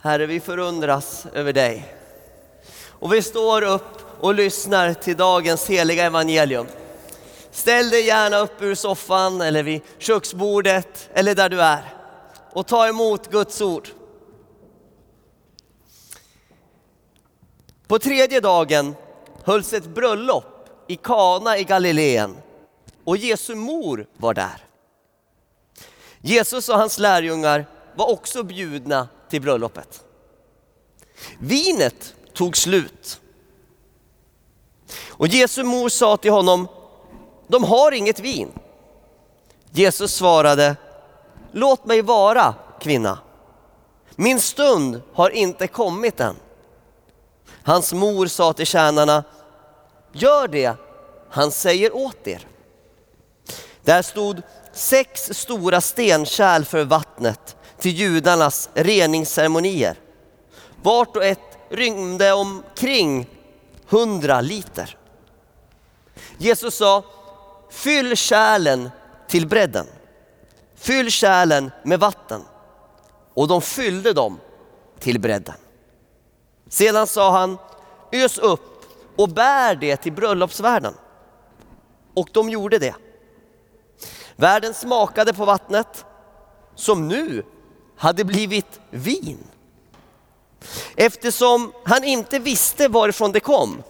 Herre, vi förundras över dig. Och vi står upp och lyssnar till dagens heliga evangelium. Ställ dig gärna upp ur soffan eller vid köksbordet eller där du är och ta emot Guds ord. På tredje dagen hölls ett bröllop i Kana i Galileen och Jesu mor var där. Jesus och hans lärjungar var också bjudna till bröllopet. Vinet tog slut. Och Jesu mor sa till honom, de har inget vin. Jesus svarade, låt mig vara kvinna. Min stund har inte kommit än. Hans mor sa till tjänarna, gör det han säger åt er. Där stod sex stora stenkärl för vattnet till judarnas reningsceremonier. Vart och ett rymde omkring hundra liter. Jesus sa, fyll kärlen till bredden. Fyll kärlen med vatten. Och de fyllde dem till bredden. Sedan sa han, ös upp och bär det till bröllopsvärden. Och de gjorde det. Värden smakade på vattnet som nu hade blivit vin. Eftersom han inte visste varifrån det kom.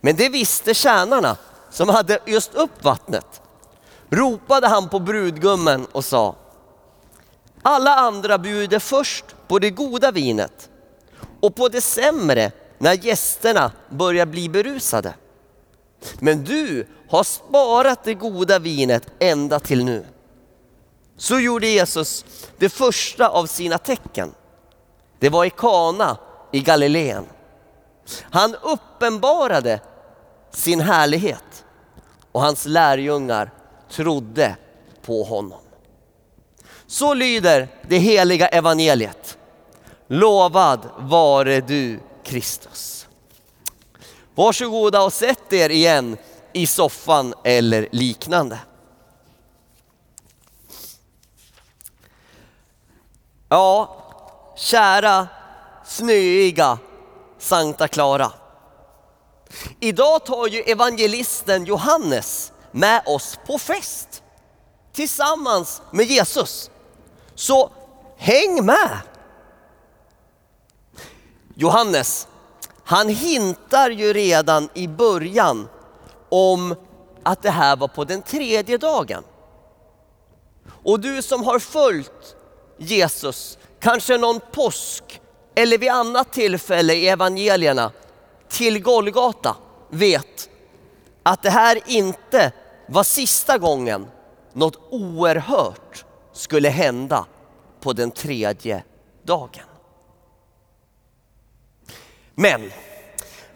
Men det visste tjänarna som hade öst upp vattnet. Ropade han på brudgummen och sa Alla andra bjuder först på det goda vinet och på det sämre när gästerna börjar bli berusade. Men du har sparat det goda vinet ända till nu. Så gjorde Jesus det första av sina tecken. Det var i Kana i Galileen. Han uppenbarade sin härlighet och hans lärjungar trodde på honom. Så lyder det heliga evangeliet. Lovad vare du Kristus. Varsågoda och sätt er igen i soffan eller liknande. Ja, kära snöiga Sankta Clara. Idag tar ju evangelisten Johannes med oss på fest tillsammans med Jesus. Så häng med! Johannes, han hintar ju redan i början om att det här var på den tredje dagen. Och du som har följt Jesus, kanske någon påsk eller vid annat tillfälle i evangelierna till Golgata vet att det här inte var sista gången något oerhört skulle hända på den tredje dagen. Men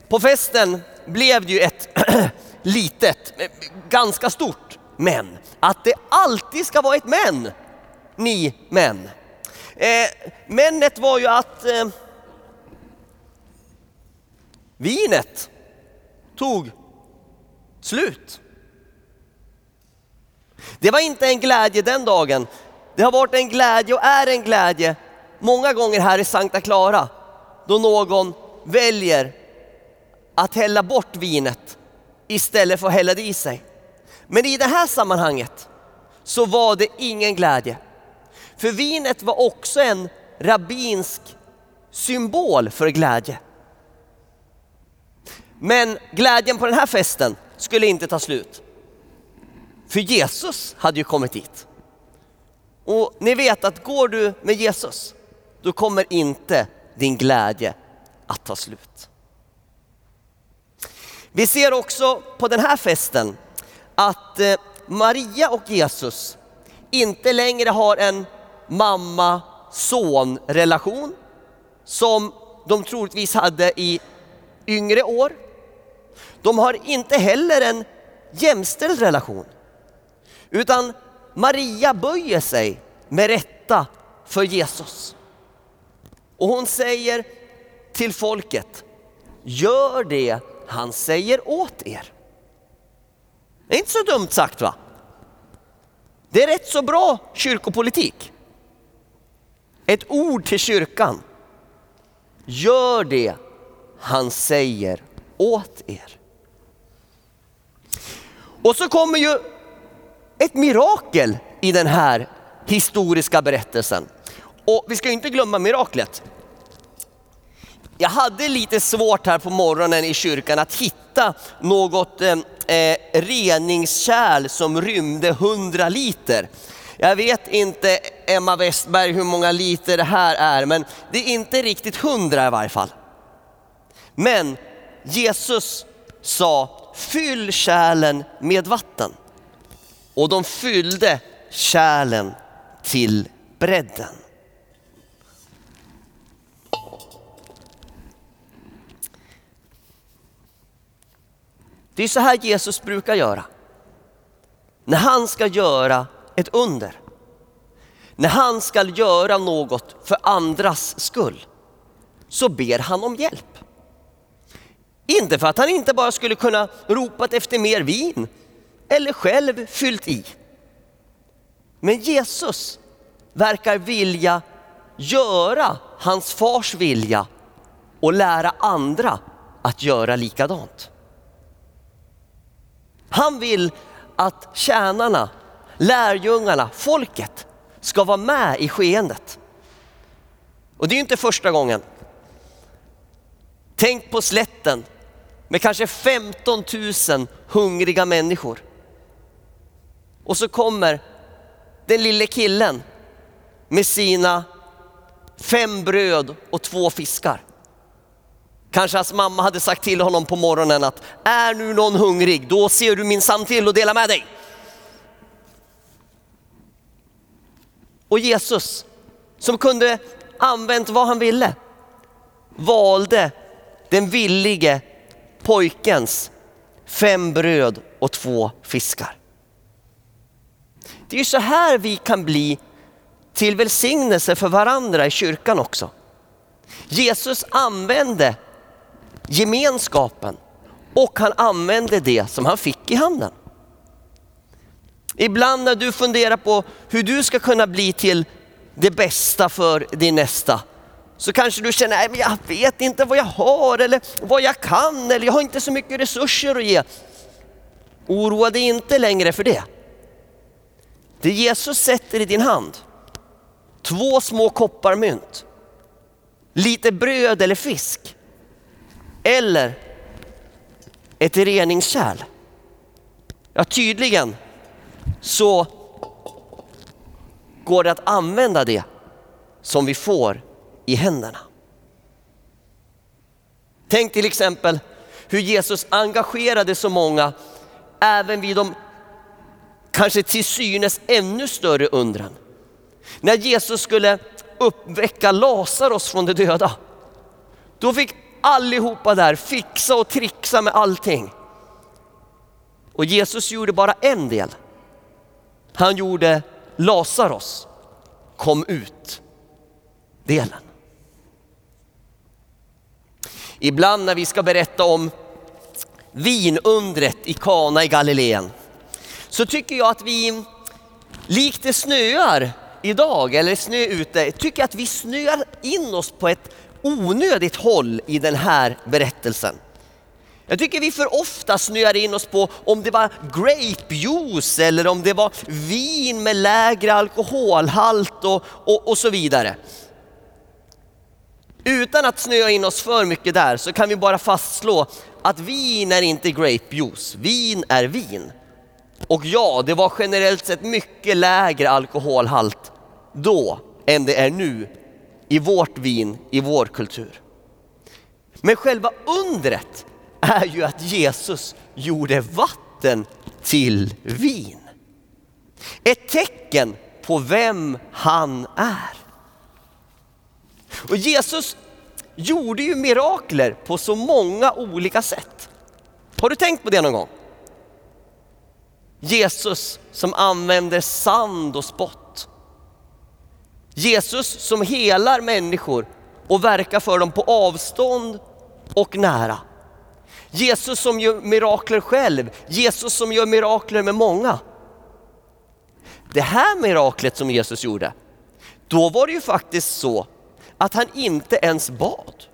på festen blev det ju ett litet, ganska stort men. Att det alltid ska vara ett men, ni män. Eh, männet var ju att eh, vinet tog slut. Det var inte en glädje den dagen. Det har varit en glädje och är en glädje många gånger här i Sankta Clara då någon väljer att hälla bort vinet istället för att hälla det i sig. Men i det här sammanhanget så var det ingen glädje. För vinet var också en rabbinsk symbol för glädje. Men glädjen på den här festen skulle inte ta slut. För Jesus hade ju kommit dit. Och ni vet att går du med Jesus, då kommer inte din glädje att ta slut. Vi ser också på den här festen att eh, Maria och Jesus inte längre har en mamma-son relation som de troligtvis hade i yngre år. De har inte heller en jämställd relation. Utan Maria böjer sig med rätta för Jesus. Och hon säger till folket, gör det han säger åt er. Det är inte så dumt sagt va? Det är rätt så bra kyrkopolitik. Ett ord till kyrkan Gör det han säger åt er. Och så kommer ju ett mirakel i den här historiska berättelsen. Och vi ska inte glömma miraklet. Jag hade lite svårt här på morgonen i kyrkan att hitta något eh, eh reningskärl som rymde 100 liter. Jag vet inte Emma Westberg hur många liter det här är, men det är inte riktigt 100 i varje fall. Men Jesus sa, fyll kärlen med vatten. Och de fyllde kärlen till bredden. Det är så här Jesus brukar göra. När han ska göra ett under, när han ska göra något för andras skull, så ber han om hjälp. Inte för att han inte bara skulle kunna ropat efter mer vin eller själv fyllt i. Men Jesus verkar vilja göra hans fars vilja och lära andra att göra likadant. Han vill att tjänarna, lärjungarna, folket ska vara med i skeendet. Och det är inte första gången. Tänk på slätten med kanske 15 000 hungriga människor. Och så kommer den lille killen med sina fem bröd och två fiskar. Kanske hans mamma hade sagt till honom på morgonen att är nu någon hungrig, då ser du minsann till att dela med dig. Och Jesus, som kunde använt vad han ville, valde den villige pojkens fem bröd och två fiskar. Det är så här vi kan bli till välsignelse för varandra i kyrkan också. Jesus använde gemenskapen och han använde det som han fick i handen. Ibland när du funderar på hur du ska kunna bli till det bästa för din nästa, så kanske du känner, nej men jag vet inte vad jag har eller vad jag kan eller jag har inte så mycket resurser att ge. Oroa dig inte längre för det. Det Jesus sätter i din hand, två små koppar mynt, lite bröd eller fisk, eller ett reningskärl. Ja, tydligen så går det att använda det som vi får i händerna. Tänk till exempel hur Jesus engagerade så många även vid de kanske till synes ännu större undran. När Jesus skulle uppväcka Lazarus från de döda, då fick allihopa där fixa och trixa med allting. Och Jesus gjorde bara en del. Han gjorde Lazarus kom ut delen. Ibland när vi ska berätta om vinundret i Kana i Galileen så tycker jag att vi, likt det snöar idag, eller snö ute, tycker att vi snöar in oss på ett onödigt håll i den här berättelsen. Jag tycker vi för ofta snöar in oss på om det var grape juice eller om det var vin med lägre alkoholhalt och, och, och så vidare. Utan att snöa in oss för mycket där så kan vi bara fastslå att vin är inte grape juice, vin är vin. Och ja, det var generellt sett mycket lägre alkoholhalt då än det är nu i vårt vin, i vår kultur. Men själva undret är ju att Jesus gjorde vatten till vin. Ett tecken på vem han är. Och Jesus gjorde ju mirakler på så många olika sätt. Har du tänkt på det någon gång? Jesus som använder sand och spott. Jesus som helar människor och verkar för dem på avstånd och nära. Jesus som gör mirakler själv, Jesus som gör mirakler med många. Det här miraklet som Jesus gjorde, då var det ju faktiskt så att han inte ens bad.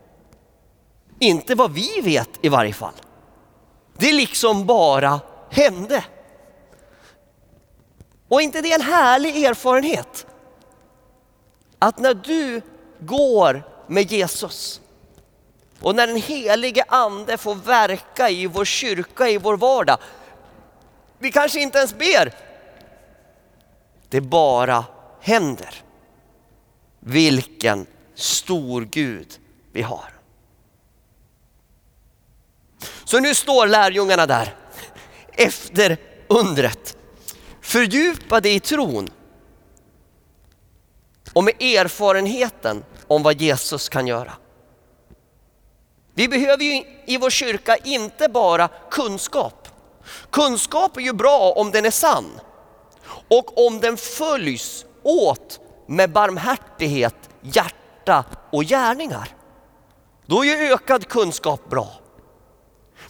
Inte vad vi vet i varje fall. Det liksom bara hände. Och inte det är en härlig erfarenhet? Att när du går med Jesus och när den helige ande får verka i vår kyrka, i vår vardag. Vi kanske inte ens ber. Det bara händer. Vilken stor Gud vi har. Så nu står lärjungarna där efter undret, fördjupade i tron och med erfarenheten om vad Jesus kan göra. Vi behöver ju i vår kyrka inte bara kunskap. Kunskap är ju bra om den är sann och om den följs åt med barmhärtighet, hjärta och gärningar. Då är ju ökad kunskap bra.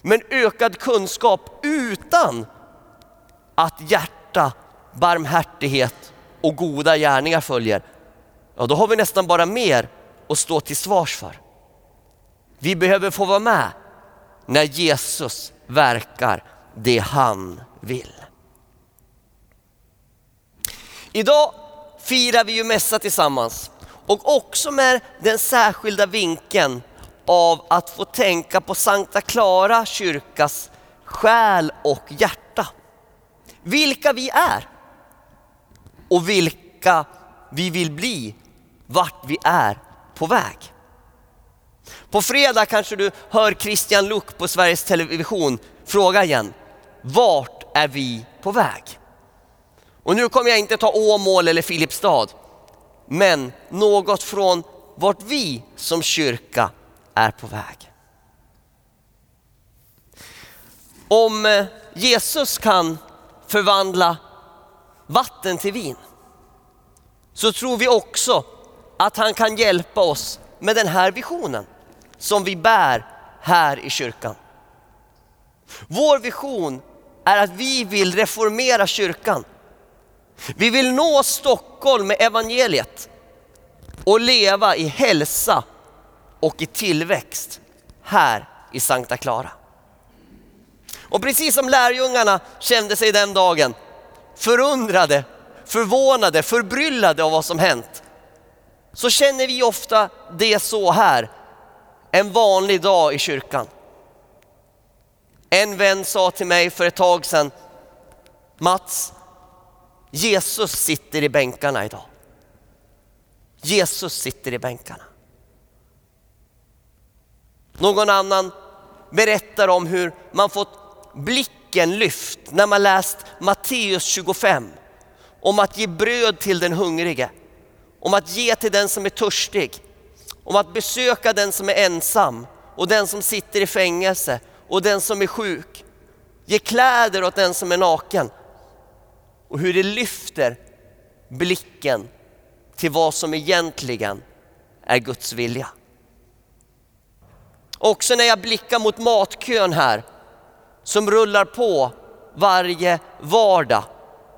Men ökad kunskap utan att hjärta, barmhärtighet och goda gärningar följer, ja då har vi nästan bara mer att stå till svars för. Vi behöver få vara med när Jesus verkar det han vill. Idag firar vi ju mässa tillsammans och också med den särskilda vinkeln av att få tänka på Sankta Clara kyrkas själ och hjärta. Vilka vi är och vilka vi vill bli, vart vi är på väg. På fredag kanske du hör Christian Luuk på Sveriges Television fråga igen, vart är vi på väg? Och nu kommer jag inte ta Åmål eller Filipstad, men något från vart vi som kyrka är på väg. Om eh, Jesus kan förvandla vatten till vin så tror vi också att han kan hjälpa oss med den här visionen som vi bär här i kyrkan. Vår vision är att vi vill reformera kyrkan. Vi vill nå Stockholm med evangeliet och leva i hälsa och i tillväxt här i Sankta Clara. Och precis som lärjungarna kände sig den dagen förundrade, förvånade, förbryllade av vad som hänt, så känner vi ofta det så här en vanlig dag i kyrkan. En vän sa till mig för ett tag sedan, Mats, Jesus sitter i bänkarna idag. Jesus sitter i bänkarna. Någon annan berättar om hur man fått blicken lyft när man läst Matteus 25. Om att ge bröd till den hungrige, om att ge till den som är törstig, om att besöka den som är ensam och den som sitter i fängelse och den som är sjuk. Ge kläder åt den som är naken. Och hur det lyfter blicken till vad som egentligen är Guds vilja. Också när jag blickar mot matkön här som rullar på varje vardag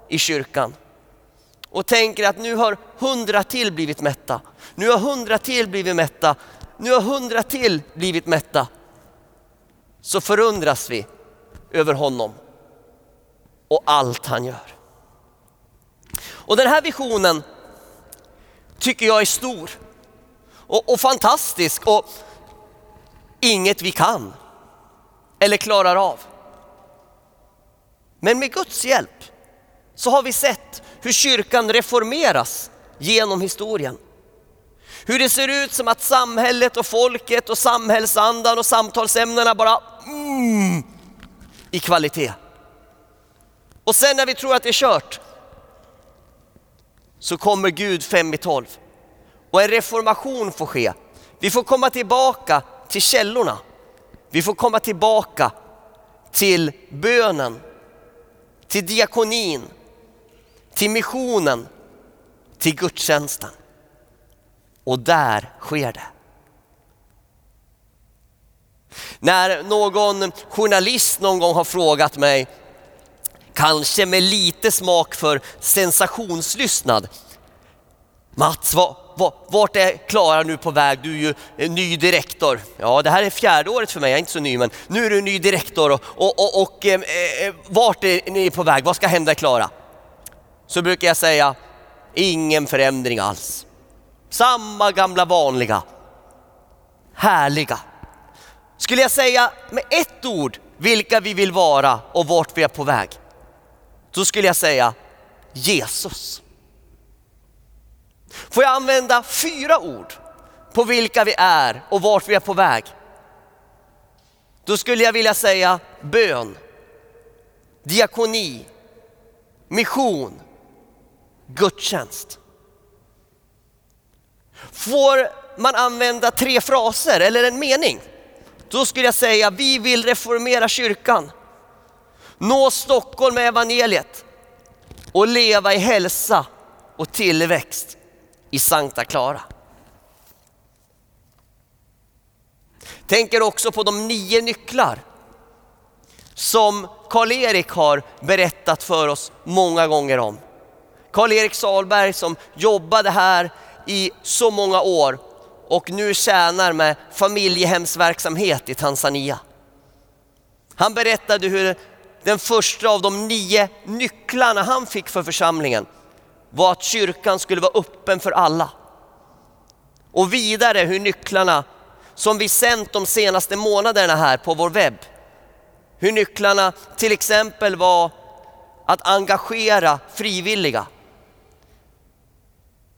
i kyrkan och tänker att nu har hundra till blivit mätta. Nu har hundra till blivit mätta. Nu har hundra till blivit mätta. Så förundras vi över honom och allt han gör. Och den här visionen tycker jag är stor och, och fantastisk och inget vi kan eller klarar av. Men med Guds hjälp så har vi sett hur kyrkan reformeras genom historien. Hur det ser ut som att samhället och folket och samhällsandan och samtalsämnena bara mm, i kvalitet. Och sen när vi tror att det är kört så kommer Gud fem i tolv och en reformation får ske. Vi får komma tillbaka till källorna. Vi får komma tillbaka till bönen, till diakonin, till missionen, till gudstjänsten. Och där sker det. När någon journalist någon gång har frågat mig, kanske med lite smak för sensationslystnad, Mats, vad, vart är Klara nu på väg? Du är ju ny direktor. Ja, det här är fjärde året för mig, jag är inte så ny, men nu är du ny direktor och, och, och, och eh, eh vart är ni på väg? Vad ska hända Klara? Så brukar jag säga, ingen förändring alls. Samma gamla vanliga, härliga. Skulle jag säga med ett ord vilka vi vill vara och vart vi är på väg, då skulle jag säga Jesus. Får jag använda fyra ord på vilka vi är och vart vi är på väg? Då skulle jag vilja säga bön, diakoni, mission, gudstjänst. Får man använda tre fraser eller en mening? Då skulle jag säga, vi vill reformera kyrkan, nå Stockholm med evangeliet och leva i hälsa och tillväxt i Sankta Clara. Tänker också på de nio nycklar som Karl-Erik har berättat för oss många gånger om. Karl-Erik Salberg som jobbade här i så många år och nu tjänar med familjehemsverksamhet i Tanzania. Han berättade hur den första av de nio nycklarna han fick för församlingen var att kyrkan skulle vara öppen för alla. Och vidare hur nycklarna som vi sänt de senaste månaderna här på vår webb, hur nycklarna till exempel var att engagera frivilliga.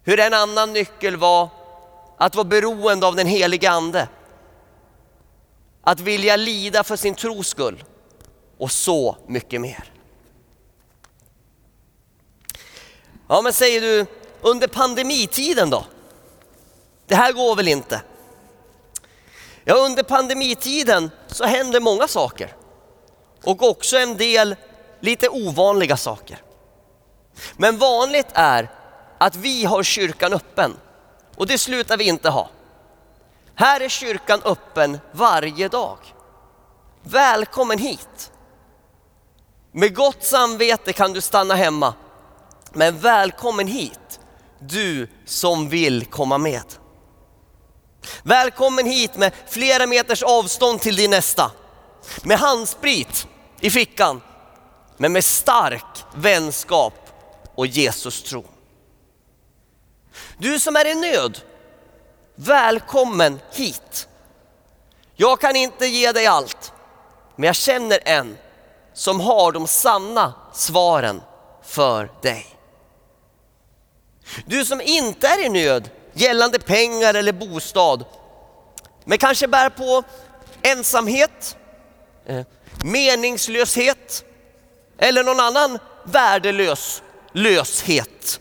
Hur en annan nyckel var att vara beroende av den helige ande. Att vilja lida för sin tros skull och så mycket mer. Ja men säger du, under pandemitiden då? Det här går väl inte? Ja under pandemitiden så händer många saker. Och också en del lite ovanliga saker. Men vanligt är att vi har kyrkan öppen och det slutar vi inte ha. Här är kyrkan öppen varje dag. Välkommen hit! Med gott samvete kan du stanna hemma. Men välkommen hit, du som vill komma med. Välkommen hit med flera meters avstånd till din nästa. Med handsprit i fickan, men med stark vänskap och Jesus tro. Du som är i nöd, välkommen hit. Jag kan inte ge dig allt, men jag känner en som har de sanna svaren för dig. Du som inte är i nöd gällande pengar eller bostad, men kanske bär på ensamhet, eh, meningslöshet eller någon annan värdelös löshet.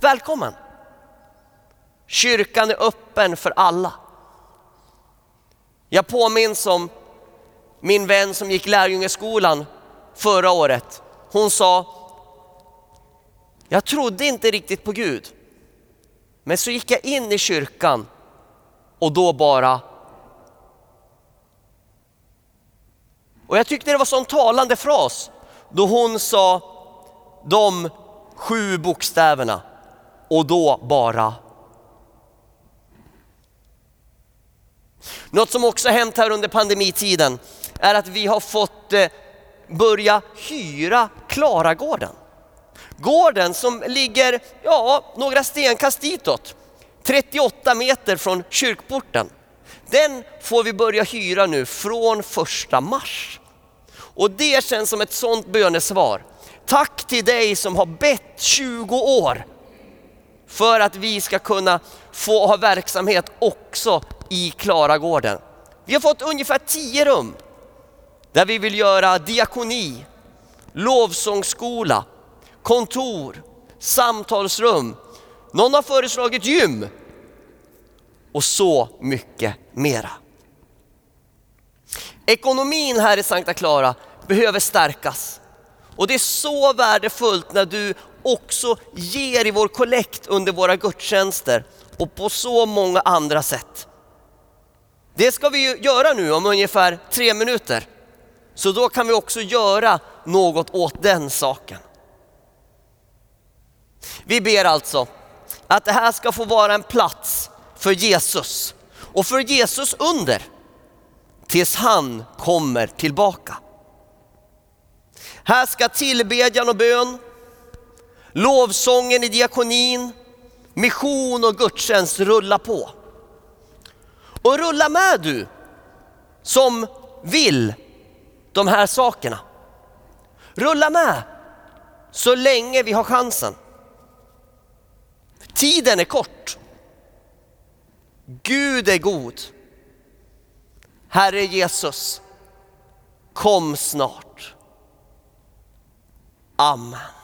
Välkommen! Kyrkan är öppen för alla. Jag påminns om min vän som gick lärjungeskolan förra året. Hon sa, jag trodde inte riktigt på Gud. Men så gick jag in i kyrkan och då bara... Och jag tyckte det var en sån talande fras då hon sa de sju bokstäverna och då bara Något som också hänt här under pandemitiden är att vi har fått eh, börja hyra Klaragården. Gården som ligger ja, några stenkast ditåt, 38 meter från kyrkporten. Den får vi börja hyra nu från första mars. Och det känns som ett sånt bönesvar. Tack till dig som har bett 20 år för att vi ska kunna få ha verksamhet också i Klaragården. Vi har fått ungefär 10 rum där vi vill göra diakoni, lovsångsskola, kontor, samtalsrum. Någon har föreslagit gym och så mycket mera. Ekonomin här i Sankta Clara behöver stärkas och det är så värdefullt när du också ger i vår kollekt under våra gudstjänster och på så många andra sätt. Det ska vi göra nu om ungefär tre minuter. Så då kan vi också göra något åt den saken. Vi ber alltså, att det här ska få vara en plats för Jesus och för Jesus under tills han kommer tillbaka. Här ska tillbedjan och bön, lovsången i diakonin, mission och gudstjänst rulla på. Och rulla med du som vill de här sakerna. Rulla med så länge vi har chansen. Tiden är kort. Gud är god. Herre Jesus, kom snart. Amen.